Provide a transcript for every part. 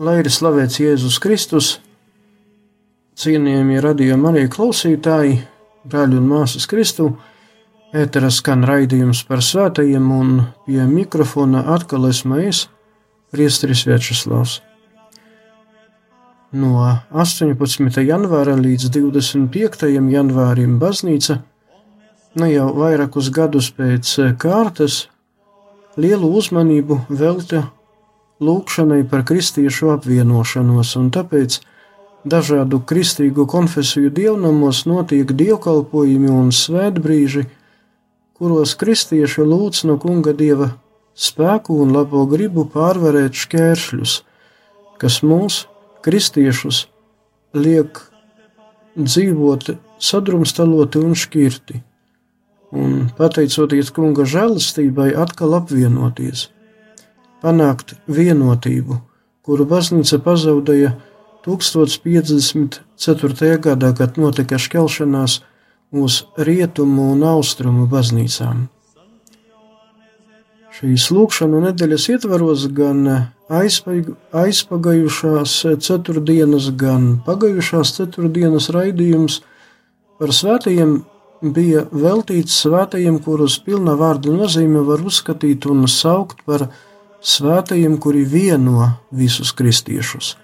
Lai ir slavēts Jēzus Kristus, cienījamie radījumi arī klausītāji, brāļi un māsas Kristu. Ēterā skan raidījums par svētajiem, un pie mikrofona atkal esmu es, Priesteris Večeslavs. No 18. janvāra līdz 25. janvārim baznīca, ne jau vairākus gadus pēc kārtas, lielu uzmanību velta lūkšanai par kristiešu apvienošanos, un tāpēc dažādu kristīgu konfesiju dievnamos notiek dievkalpojumi un svētbrīži, kuros kristieši lūdz no kunga dieva spēku un labo gribu pārvarēt šķēršļus, kas mūs, kristiešus, liek dzīvot sadrumstaloti un šķirti, un pateicoties kunga žēlastībai, atkal apvienoties, panākt vienotību, kuru baznīca pazaudēja 1054. gadā, kad notika šķelšanās uz rietumu un austrumu baznīcām. Šīs lūkšanu nedēļas ietvaros gan aizpagājušās ceturtdienas, gan pagājušās ceturtdienas raidījums par svētajiem bija veltīts svētajiem, kurus pilna vārda nozīme var uzskatīt un saukt par svētajiem, kuri vieno visus kristiešus.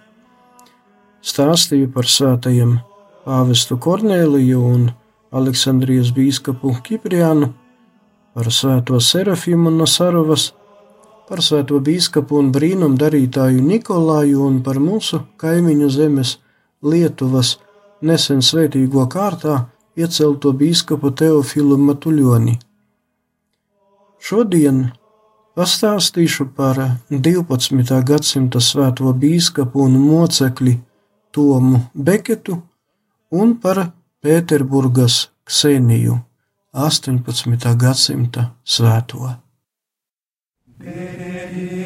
Stāstīju par svētajiem pāvestu Kornēliju un Aleksandrijas bīskapu Kipriānu, par svēto Serafimu no Sarovas, par svēto bīskapu un brīnumu darītāju Nikolāju un par mūsu kaimiņu zemes Lietuvas nesen svētīgo kārtā iecelto bīskapu Teofilu Matuļoni. Šodien pastāstīšu par 12. gadsimta svēto bīskapu un mocekli Tomu Beketu un par Pēterburgas Kseniju 18. gadsimta svēto. Benedictus,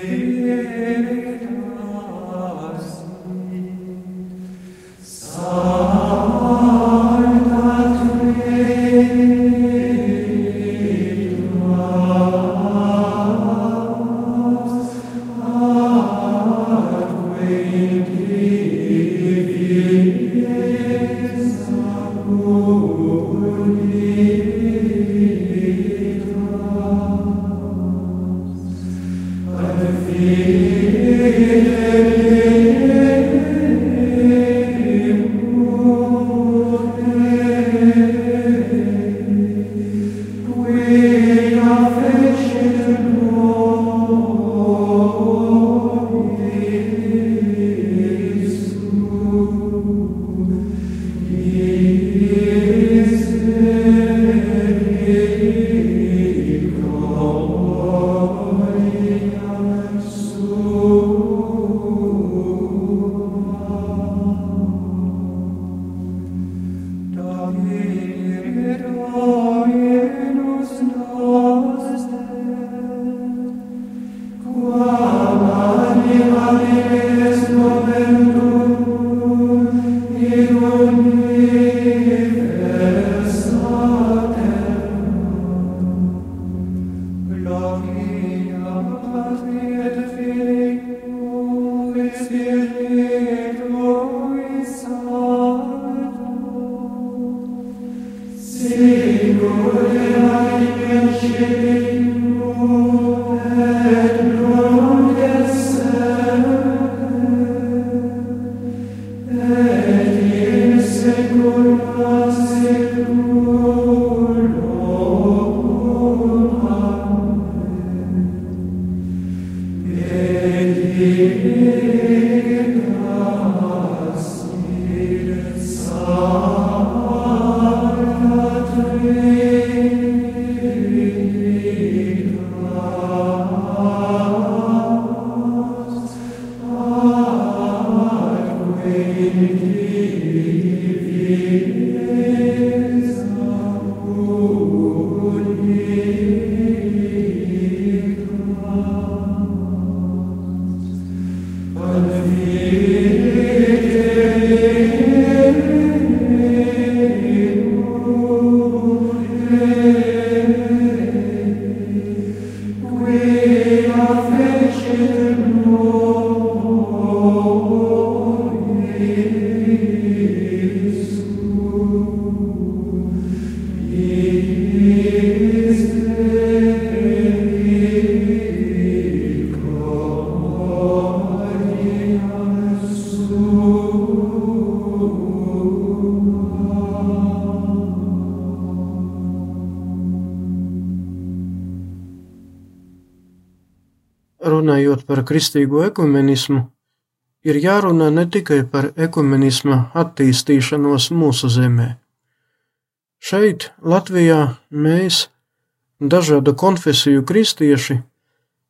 Sing, Lord, and I can share kristīgo ekumenismu, ir jārunā ne tikai par ekumenisma attīstīšanos mūsu zemē. Šeit, Latvijā, mēs, dažādu konfesiju kristieši,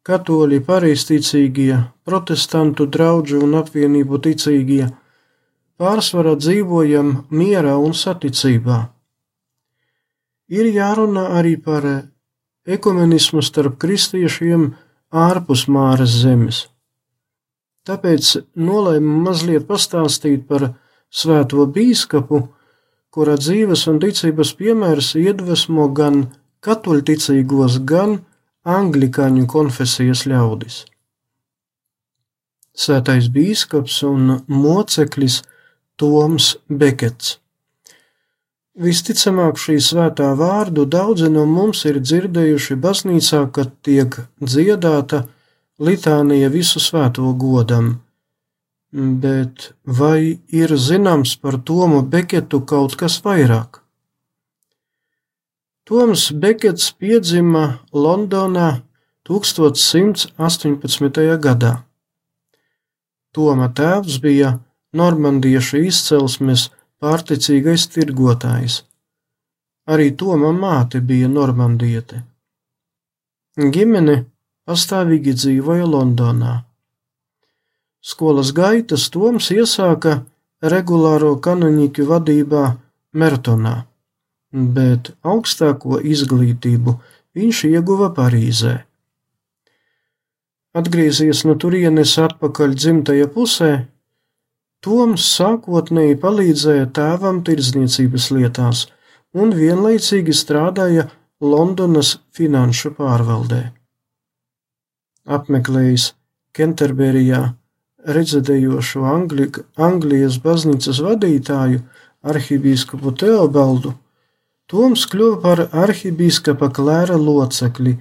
katoļi, pareizticīgie, protestantu draugi un apvienību ticīgie, pārsvarā dzīvojam mierā un saticībā. Ir jārunā arī par ekumenismu starp kristiešiem, ārpus Māras zemes. Tāpēc nolēmu mazliet pastāstīt par svēto bīskapu, kura dzīves un ticības piemērs iedvesmo gan katoļticīgos, gan anglikāņu konfesijas ļaudis. Svētais bīskaps un moceklis Toms Bekets. Visticamāk, šī svētā vārdu daudzi no mums ir dzirdējuši baznīcā, kad tiek dziedāta litānija visu svēto godam. Bet vai ir zināms par Tomu Beketu kaut kas vairāk? Toms Bekets piedzima Londonā 1118. gadā. Toma tēvs bija normandiešu izcelsmes pārticīgais tirgotājs. Arī Toma māte bija normandiete. Ģimene pastāvīgi dzīvoja Londonā. Skolas gaitas Toms iesāka regulāro kanoniķu vadībā Mertonā, bet augstāko izglītību viņš ieguva Parīzē. Atgriezies no turienes atpakaļ dzimtajā pusē, Toms sākotnēji palīdzēja tēvam tirdzniecības lietās un vienlaicīgi strādāja Londonas finanšu pārvaldē. Apmeklējis Kenterberijā rezidējošo Angli Anglijas baznīcas vadītāju arhibīskapu Teobaldu, Toms kļuva par arhibīskapa klēra locekli,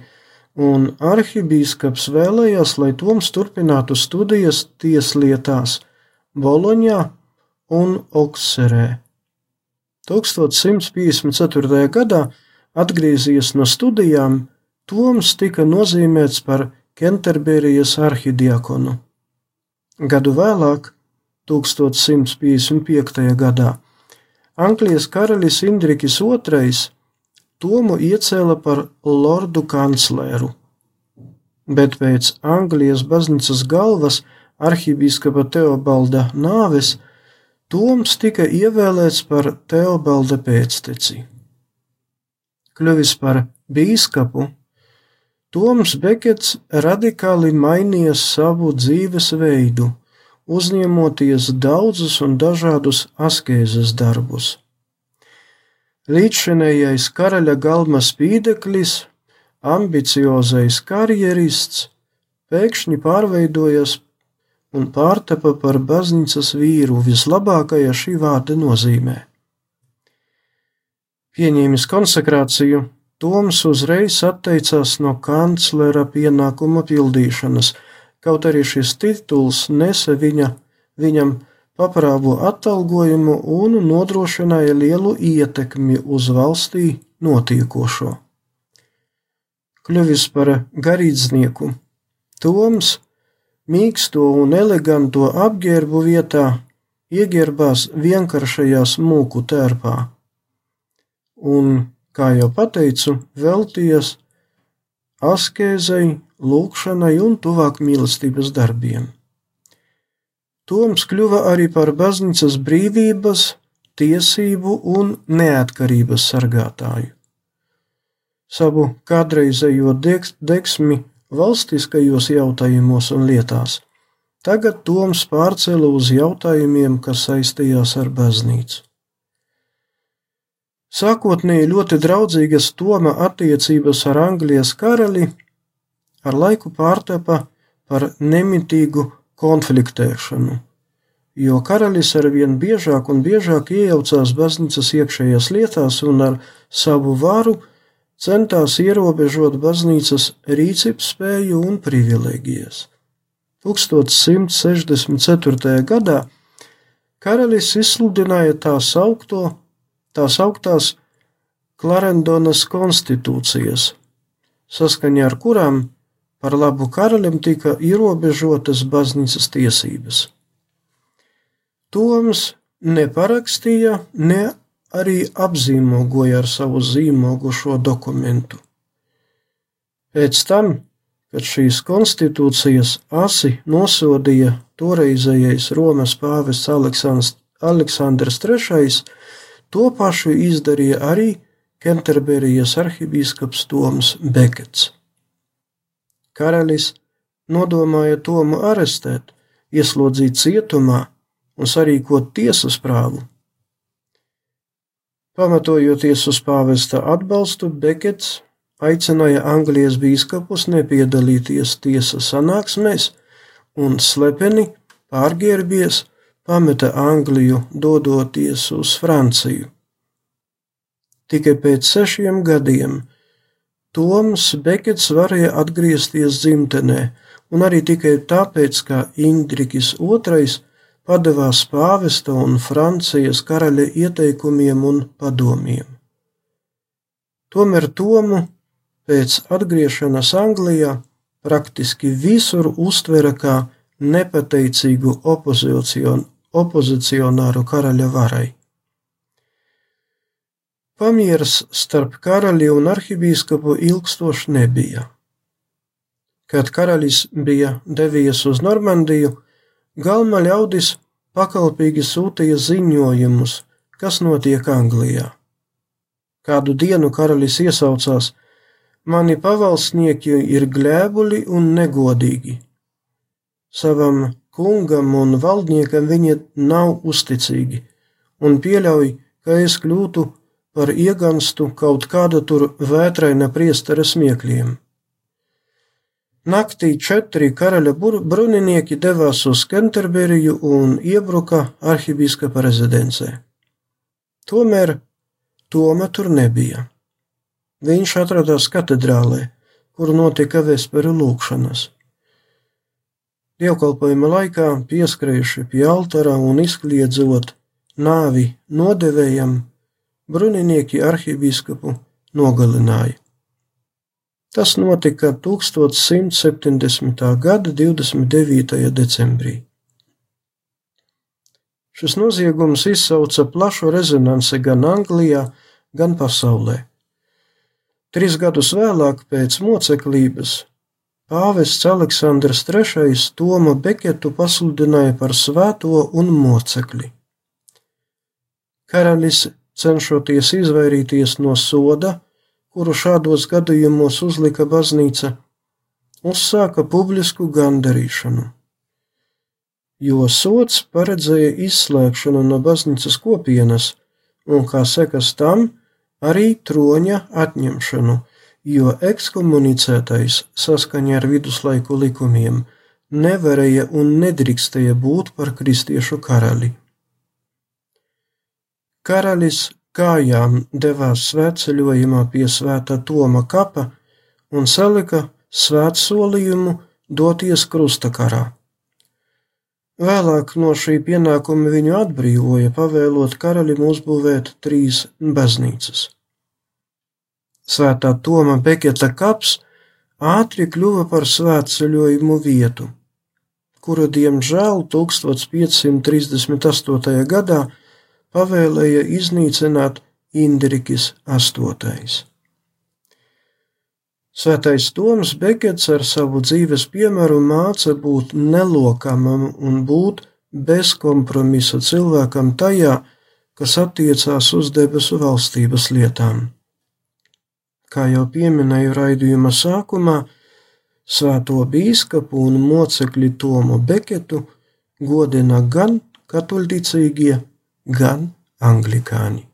un arhibīskaps vēlējās, lai Toms turpinātu studijas tieslietās – Boloņā un Okserē. 1154. gadā, atgriezies no studijām, Toms tika nozīmēts par Kenterberijas arhidiakonu. Gadu vēlāk, 1155. gadā, Anglijas karalis Indrikis II Tomu iecēla par lordu kancleru, bet pēc Anglijas baznīcas galvas arhibīskapa Teobalda nāves, Toms tika ievēlēts par Teobalda pēcteci. Kļuvis par bīskapu, Toms Bekets radikāli mainīja savu dzīvesveidu, uzņemoties daudzus un dažādus askēzes darbus. Līdzšinējais karaļa galma spīdeklis, ambiciozais karjerists, pēkšņi pārveidojas un pārtapa par baznīcas vīru vislabākajā šī vārda nozīmē. Pieņēmis konsekrāciju, Toms uzreiz atteicās no kanclera pienākuma pildīšanas, kaut arī šis tituls nesa viņa, viņam paprāvo atalgojumu un nodrošināja lielu ietekmi uz valstī notiekošo. Kļuvis par garīdznieku, Toms mīksto un eleganto apģērbu vietā ieģērbās vienkāršajā smūku tērpā, un, kā jau teicu, veltījies askēzei, lūkšanai un tuvāk mīlestības darbiem. Toms kļuva arī par baznīcas brīvības, tiesību un neatkarības sargātāju. Savu kādreizējo deksmi valstiskajos jautājumos un lietās, tagad Toms pārcēla uz jautājumiem, kas saistījās ar baznīcu. Sākotnēji ļoti draudzīgas Toma attiecības ar Anglijas karali ar laiku pārtapa par nemitīgu konfliktēšanu, jo karalis arvien biežāk un biežāk iejaucās baznīcas iekšējās lietās un ar savu varu centās ierobežot baznīcas rīcības spēju un privilēģijas. 1164. gadā karalis izsludināja tā saukto, tās augtās Klarendonas konstitūcijas, saskaņā ar kurām par labu karalim tika ierobežotas baznīcas tiesības. Toms neparakstīja, ne arī apzīmogoja ar savu zīmogu šo dokumentu. Pēc tam, kad šīs konstitūcijas asi nosodīja toreizējais Romas pāvests Aleksandrs, Aleksandrs III, to pašu izdarīja arī Kenterberijas arhibīskaps Toms Bekets. Karalis nodomāja Tomu arestēt, ieslodzīt cietumā un sarīkot tiesas prāvu Pamatojoties uz pāvesta atbalstu, Bekets aicināja Anglijas bīskapus nepiedalīties tiesas sanāksmēs un slepeni pārģērbies pameta Angliju, dodoties uz Franciju. Tikai pēc sešiem gadiem Toms Bekets varēja atgriezties dzimtenē, un arī tikai tāpēc, ka Indrikis II padevās pāvesta un Francijas karaļa ieteikumiem un padomiem. Tomēr Tomu pēc atgriešanās Anglijā praktiski visur uztvera kā nepateicīgu opozicionāru karaļa varai. Pamieras starp karaļi un arhibīskapu ilgstoši nebija. Kad karalis bija devies uz Normandiju, Galma ļaudis pakalpīgi sūtīja ziņojumus, kas notiek Anglijā. Kādu dienu karalis iesaucās: Mani pavalsnieki ir glēbuļi un negodīgi. Savam kungam un valdniekam viņi nav uzticīgi un pieļauj, ka es kļūtu par ieganstu kaut kāda tur vētraina priestera smiekļiem. Naktī četri karaļa bruninieki devās uz Kenterberiju un iebruka arhibīskapa rezidencē. Tomēr Toma tur nebija. Viņš atradās katedrālē, kur notika vesperu lūkšanas. Dievkalpojuma laikā pieskrējuši pie altāra un izkliedzot nāvi nodevējam, bruninieki arhibīskapu nogalināja. Tas notika 1170. gada 29. decembrī. Šis noziegums izsauca plašu rezonanci gan Anglijā, gan pasaulē. Trīs gadus vēlāk, pēc moceklības, pāvests Aleksandrs III Toma Beketu pasludināja par svēto un mocekli. Karalis, cenšoties izvairīties no soda, kuru šādos gadījumos uzlika baznīca, uzsāka publisku gandarīšanu. Jo sots paredzēja izslēgšanu no baznīcas kopienas, un kā sekas tam, arī troņa atņemšanu, jo ekskomunicētais saskaņā ar viduslaiku likumiem nevarēja un nedrīkstēja būt par kristiešu karali. Karalis kājām devās svētceļojumā pie svētā Toma kapa un salika svētsolījumu doties krustakarā. Vēlāk no šī pienākuma viņu atbrīvoja, pavēlot karalim uzbūvēt trīs baznīcas. Svētā Toma Beketa kaps ātri kļuva par svētceļojumu vietu, kuru diemžēl 1538. gadā pavēlēja iznīcināt Indrikis VIII. Svētais Toms Bekets ar savu dzīves piemēru māca būt nelokamam un būt bez kompromisa cilvēkam tajā, kas attiecās uz debesu valstības lietām. Kā jau pieminēju raidījuma sākumā, svēto bīskapu un mocekļi Tomu Beketu godina gan katoļticīgie, gan anglikāņi.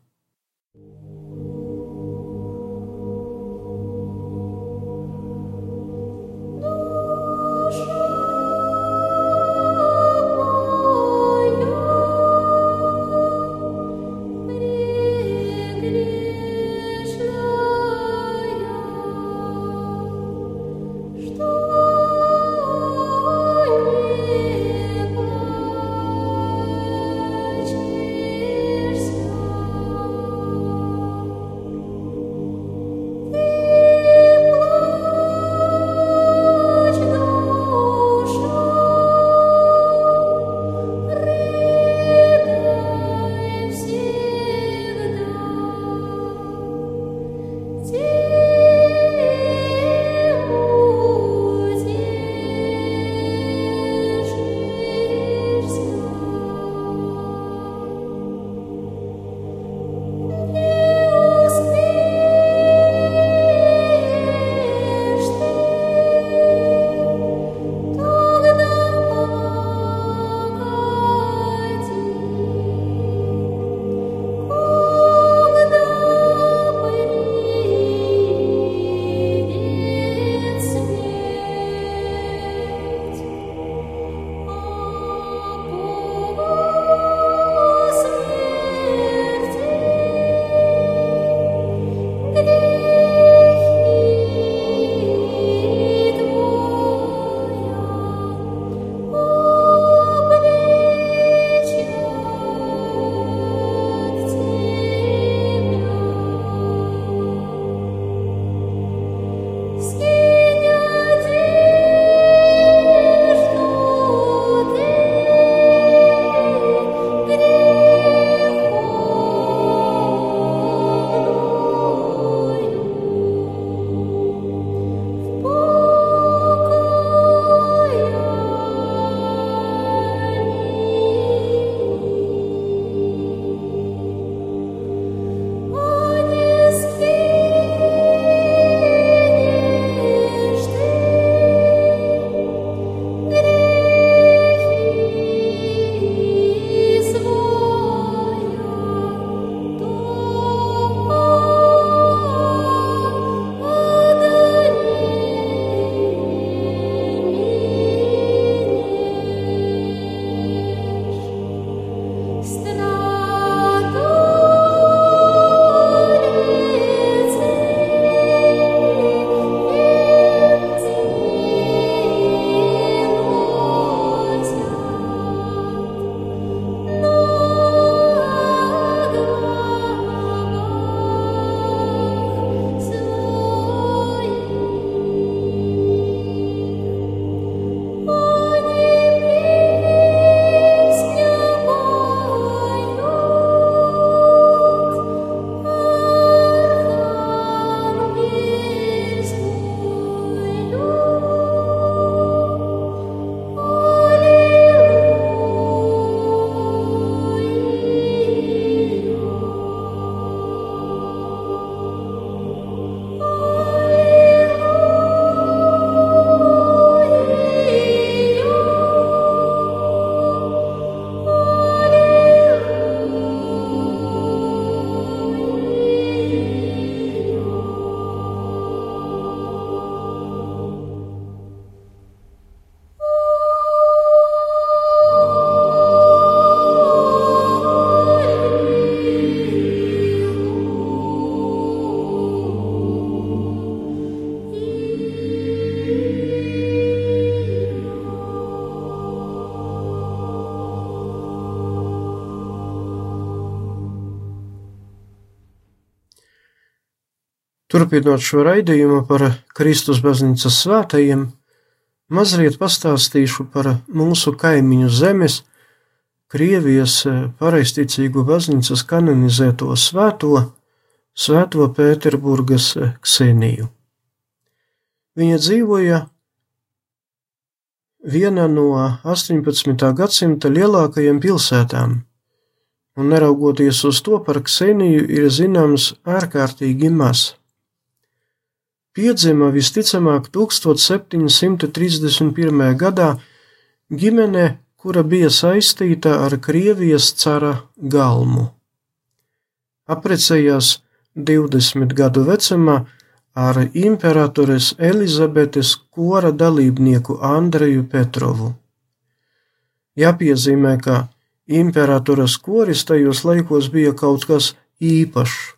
Turpinot šo raidījumu par Kristus baznīcas svētajiem, mazliet pastāstīšu par mūsu kaimiņu zemes, Krievijas pareizticīgu baznīcas kanonizēto svēto, Svēto Pēterburgas Kseniju. Viņa dzīvoja viena no 18. gadsimta lielākajām pilsētām, un neraugoties uz to par Kseniju ir zināms ārkārtīgi maz. Piedzima visticamāk 1731. gadā ģimene, kura bija saistīta ar Krievijas cara galmu. Aprecējās 20 gadu vecumā ar imperatores Elizabetes kora dalībnieku Andreju Petrovu. Jāpiezīmē, ka imperatoras koris tajos laikos bija kaut kas īpašs.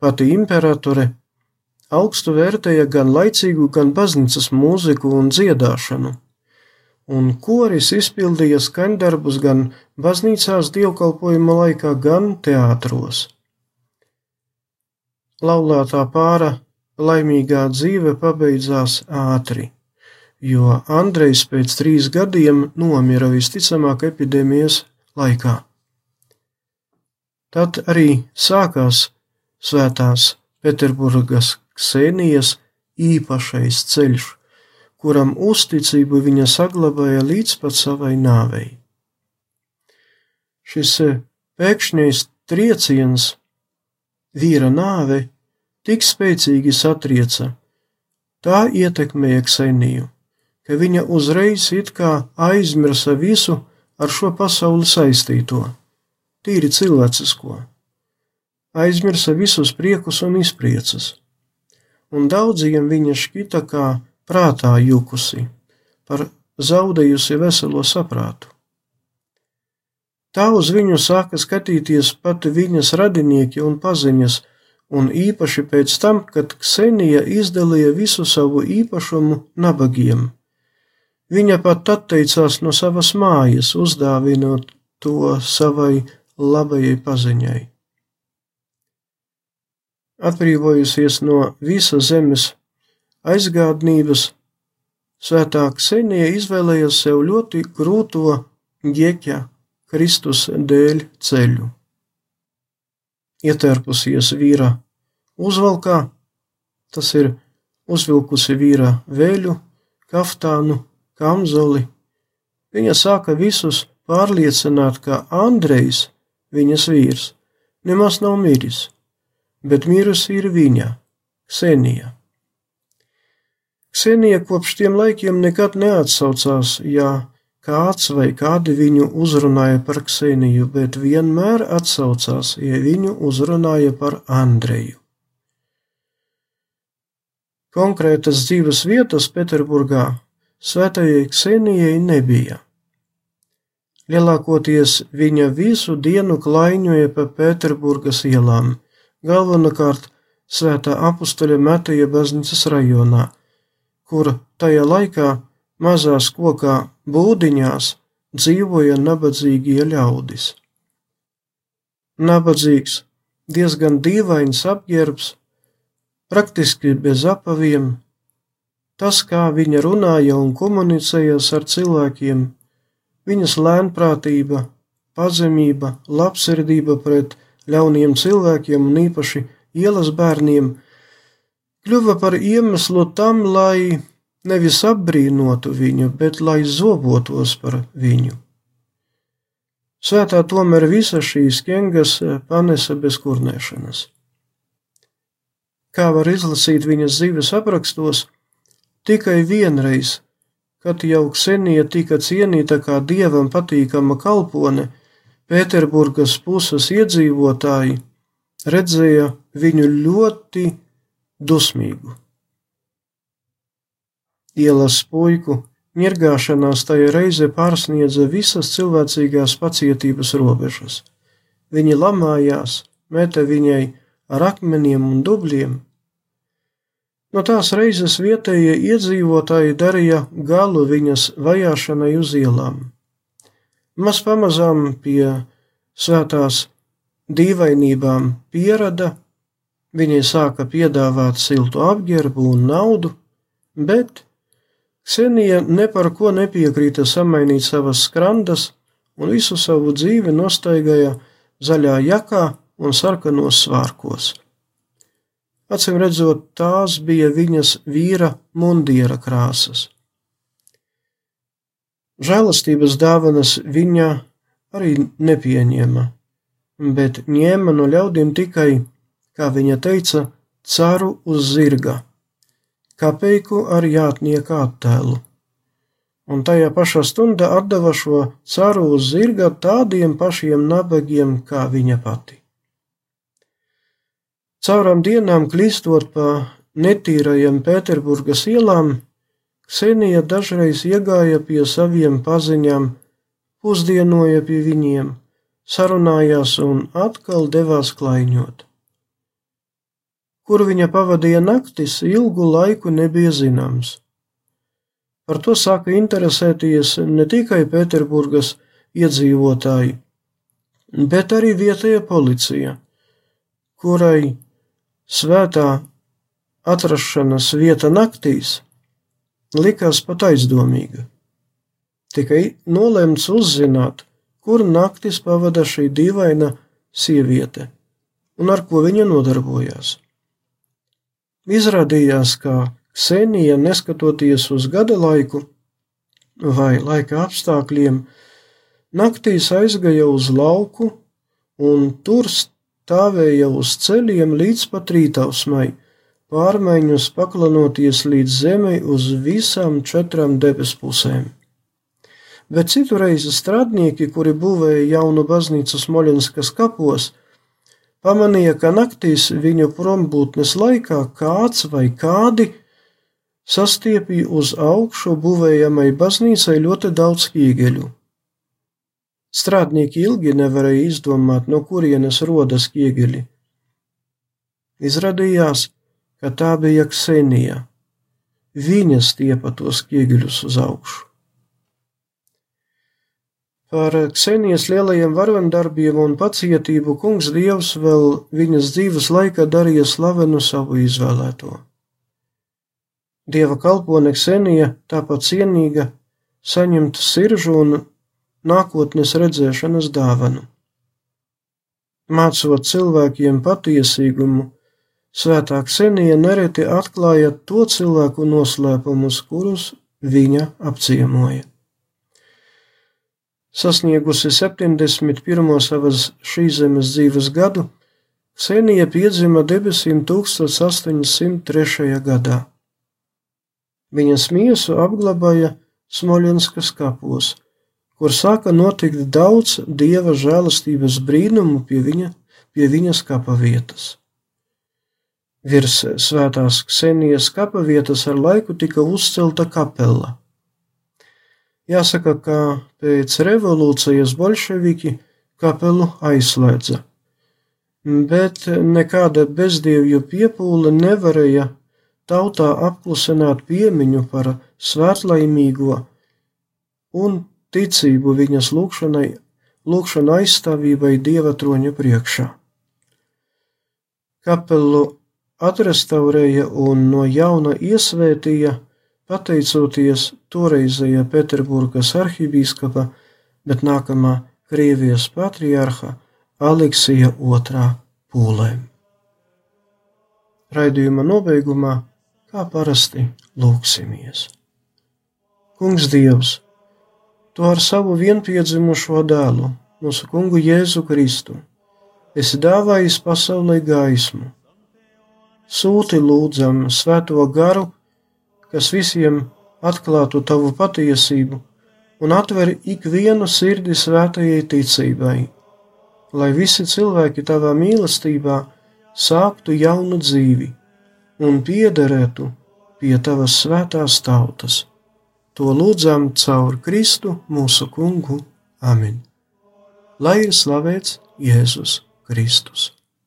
Pati imperatore augstu vērtēja gan laicīgu, gan baznīcas mūziku un dziedāšanu, un koris izpildīja skaņdarbus gan baznīcās dievkalpojuma laikā, gan teātros. Laulātā pāra laimīgā dzīve pabeidzās ātri, jo Andrejs pēc trīs gadiem nomira visticamāk epidēmijas laikā. Tad arī sākās svētās Peterburgas Ksenijas īpašais ceļš, kuram uzticību viņa saglabāja līdz pat savai nāvei. Šis pēkšņais trieciens vīra nāve tik spēcīgi satrieca. Tā ietekmēja Kseniju, ka viņa uzreiz it kā aizmirsa visu ar šo pasauli saistīto, tīri cilvēcisko. Aizmirsa visus priekus un izpriecas, un daudziem viņa šķita kā prātā jukusi, par zaudējusi veselo saprātu. Tā uz viņu sāka skatīties pat viņas radinieki un paziņas, un īpaši pēc tam, kad Ksenija izdalīja visu savu īpašumu nabagiem. Viņa pat atteicās no savas mājas, uzdāvinot to savai labajai paziņai. Atbrīvojusies no visa zemes aizgādnības, Svētā Ksenija izvēlējās sev ļoti grūto ģeķa Kristus dēļ ceļu. Ietērpusies vīra uzvalkā, tas ir uzvilkusi vīra vēļu, kaftānu, kamzoli. Viņa sāka visus pārliecināt, ka Andrejs, viņas vīrs, nemaz nav miris, bet mirusi ir viņa, Ksenija. Ksenija kopš tiem laikiem nekad neatsaucās, ja kāds vai kādi viņu uzrunāja par Kseniju, bet vienmēr atsaucās, ja viņu uzrunāja par Andreju. Konkrētas dzīves vietas Pēterburgā svētajai Ksenijai nebija. Lielākoties viņa visu dienu klaiņoja pa Pēterburgas ielām, galvenokārt Svētā apustuļa Mateja baznīcas rajonā, kur tajā laikā mazās kokā būdiņās dzīvoja nabadzīgie ļaudis. Nabadzīgs, diezgan dīvains apģērbs, praktiski bez apaviem, tas, kā viņa runāja un komunicējās ar cilvēkiem, viņas lēnprātība, pazemība, labsirdība pret ļauniem cilvēkiem un īpaši ielas bērniem, kļuva par iemeslu tam, lai nevis apbrīnotu viņu, bet lai zobotos par viņu. Svētā tomēr visa šīs ķengas panesa bez kurnēšanas. Kā var izlasīt viņas dzīves aprakstos, tikai vienreiz, kad jau Ksenija tika cienīta kā dievam patīkama kalpone, Pēterburgas puses iedzīvotāji redzēja viņu ļoti dusmīgu ielas puiku, ņirgāšanās tajā reize pārsniedza visas cilvēcīgās pacietības robežas. Viņi lamājās, meta viņai ar akmeniem un dubļiem. No tās reizes vietējie iedzīvotāji darīja galu viņas vajāšanai uz ielām. Maz pamazām pie svētās dīvainībām pierada, viņi sāka piedāvāt siltu apģērbu un naudu, bet Ksenija ne par ko nepiekrīta samainīt savas skrandas un visu savu dzīvi nostaigāja zaļā jakā un sarkanos svārkos. Acīm redzot, tās bija viņas vīra mundiera krāsas. Žēlastības dāvanas viņa arī nepieņēma, bet ņēma no ļaudīm tikai, kā viņa teica, caru uz zirga, kapeiku ar jātnieka attēlu. Un tajā pašā stundā atdeva šo caru uz zirga tādiem pašiem nabagiem kā viņa pati. Caurām dienām klīstot pa netīrajiem Pēterburgas ielām, Ksenija dažreiz iegāja pie saviem paziņām, pusdienoja pie viņiem, sarunājās un atkal devās klaiņot. Kur viņa pavadīja naktis, ilgu laiku nebija zināms. Par to sāka interesēties ne tikai Pēterburgas iedzīvotāji, bet arī vietējā policija, kurai Svētā atrašanās vieta naktīs likās pat aizdomīga. Tikai nolemts uzzināt, kur naktis pavada šī dīvaina sieviete un ar ko viņa nodarbojās. Izrādījās, ka Ksenija, neskatoties uz gada laiku vai laika apstākļiem, naktīs aizgāja uz lauku un tur stāvēja uz ceļiem līdz pat rītausmai, pārmaiņus paklanoties līdz zemei uz visām četrām debes pusēm. Bet citu reizi strādnieki, kuri būvēja jaunu baznīcu Smoļenskas kapos, pamanīja, ka naktīs viņu prombūtnes laikā kāds vai kādi sastiepīja uz augšu būvējamai baznīcai ļoti daudz ķīgeļu. Strādnieki ilgi nevarēja izdomāt, no kurienes rodas ķieģeļi. Izrādījās, ka tā bija Ksenija. Viņa stiepa tos ķieģeļus uz augšu. Par Ksenijas lielajiem varondarbiem un pacietību kungs Dievs vēl viņas dzīves laikā darīja slavenu savu izvēlēto. Dieva kalpone Ksenija, tāpat cienīga, saņemt siržu un nākotnes redzēšanas dāvanu. Mācot cilvēkiem patiesīgumu, Svētā Ksenija nereti atklāja to cilvēku noslēpumus, kurus viņa apciemoja. Sasniegusi 71. savas šīs zemes dzīves gadu, Ksenija piedzima debesīm 1803. gadā. Viņas miesu apglabāja Smoļenskas kapos kur sāka notikt daudz dieva žēlastības brīnumu pie viņa, pie viņas kapa vietas. Virs svētās Ksenijas kapa vietas ar laiku tika uzcelta kapela. Jāsaka, ka pēc revolūcijas bolševiki kapelu aizslēdza, bet nekāda bezdievju piepūle nevarēja tautā apklusināt piemiņu par svētlaimīgo un ticību viņas lūgšanai, lūgšana aizstāvībai Dieva troņa priekšā. Kapelu atrestaurēja un no jauna iesvētīja, pateicoties toreizējā Pēterburgas arhibīskapa, bet nākamā Krievijas patriarha Aleksija II pūlēm. Raidījuma nobeigumā, kā parasti, lūksimies. Kungs Dievs! Tu ar savu vienpiedzimušo dēlu, mūsu kungu Jēzu Kristu, esi dāvājis pasaulē gaismu. Sūti lūdzam svēto garu, kas visiem atklātu tavu patiesību un atver ikvienu sirdi svētajai ticībai, lai visi cilvēki tavā mīlestībā sāktu jaunu dzīvi un piederētu pie tavas svētās tautas. To lūdzam caur Kristu mūsu kungu. Amen. Lai ir slavēts Jēzus Kristus.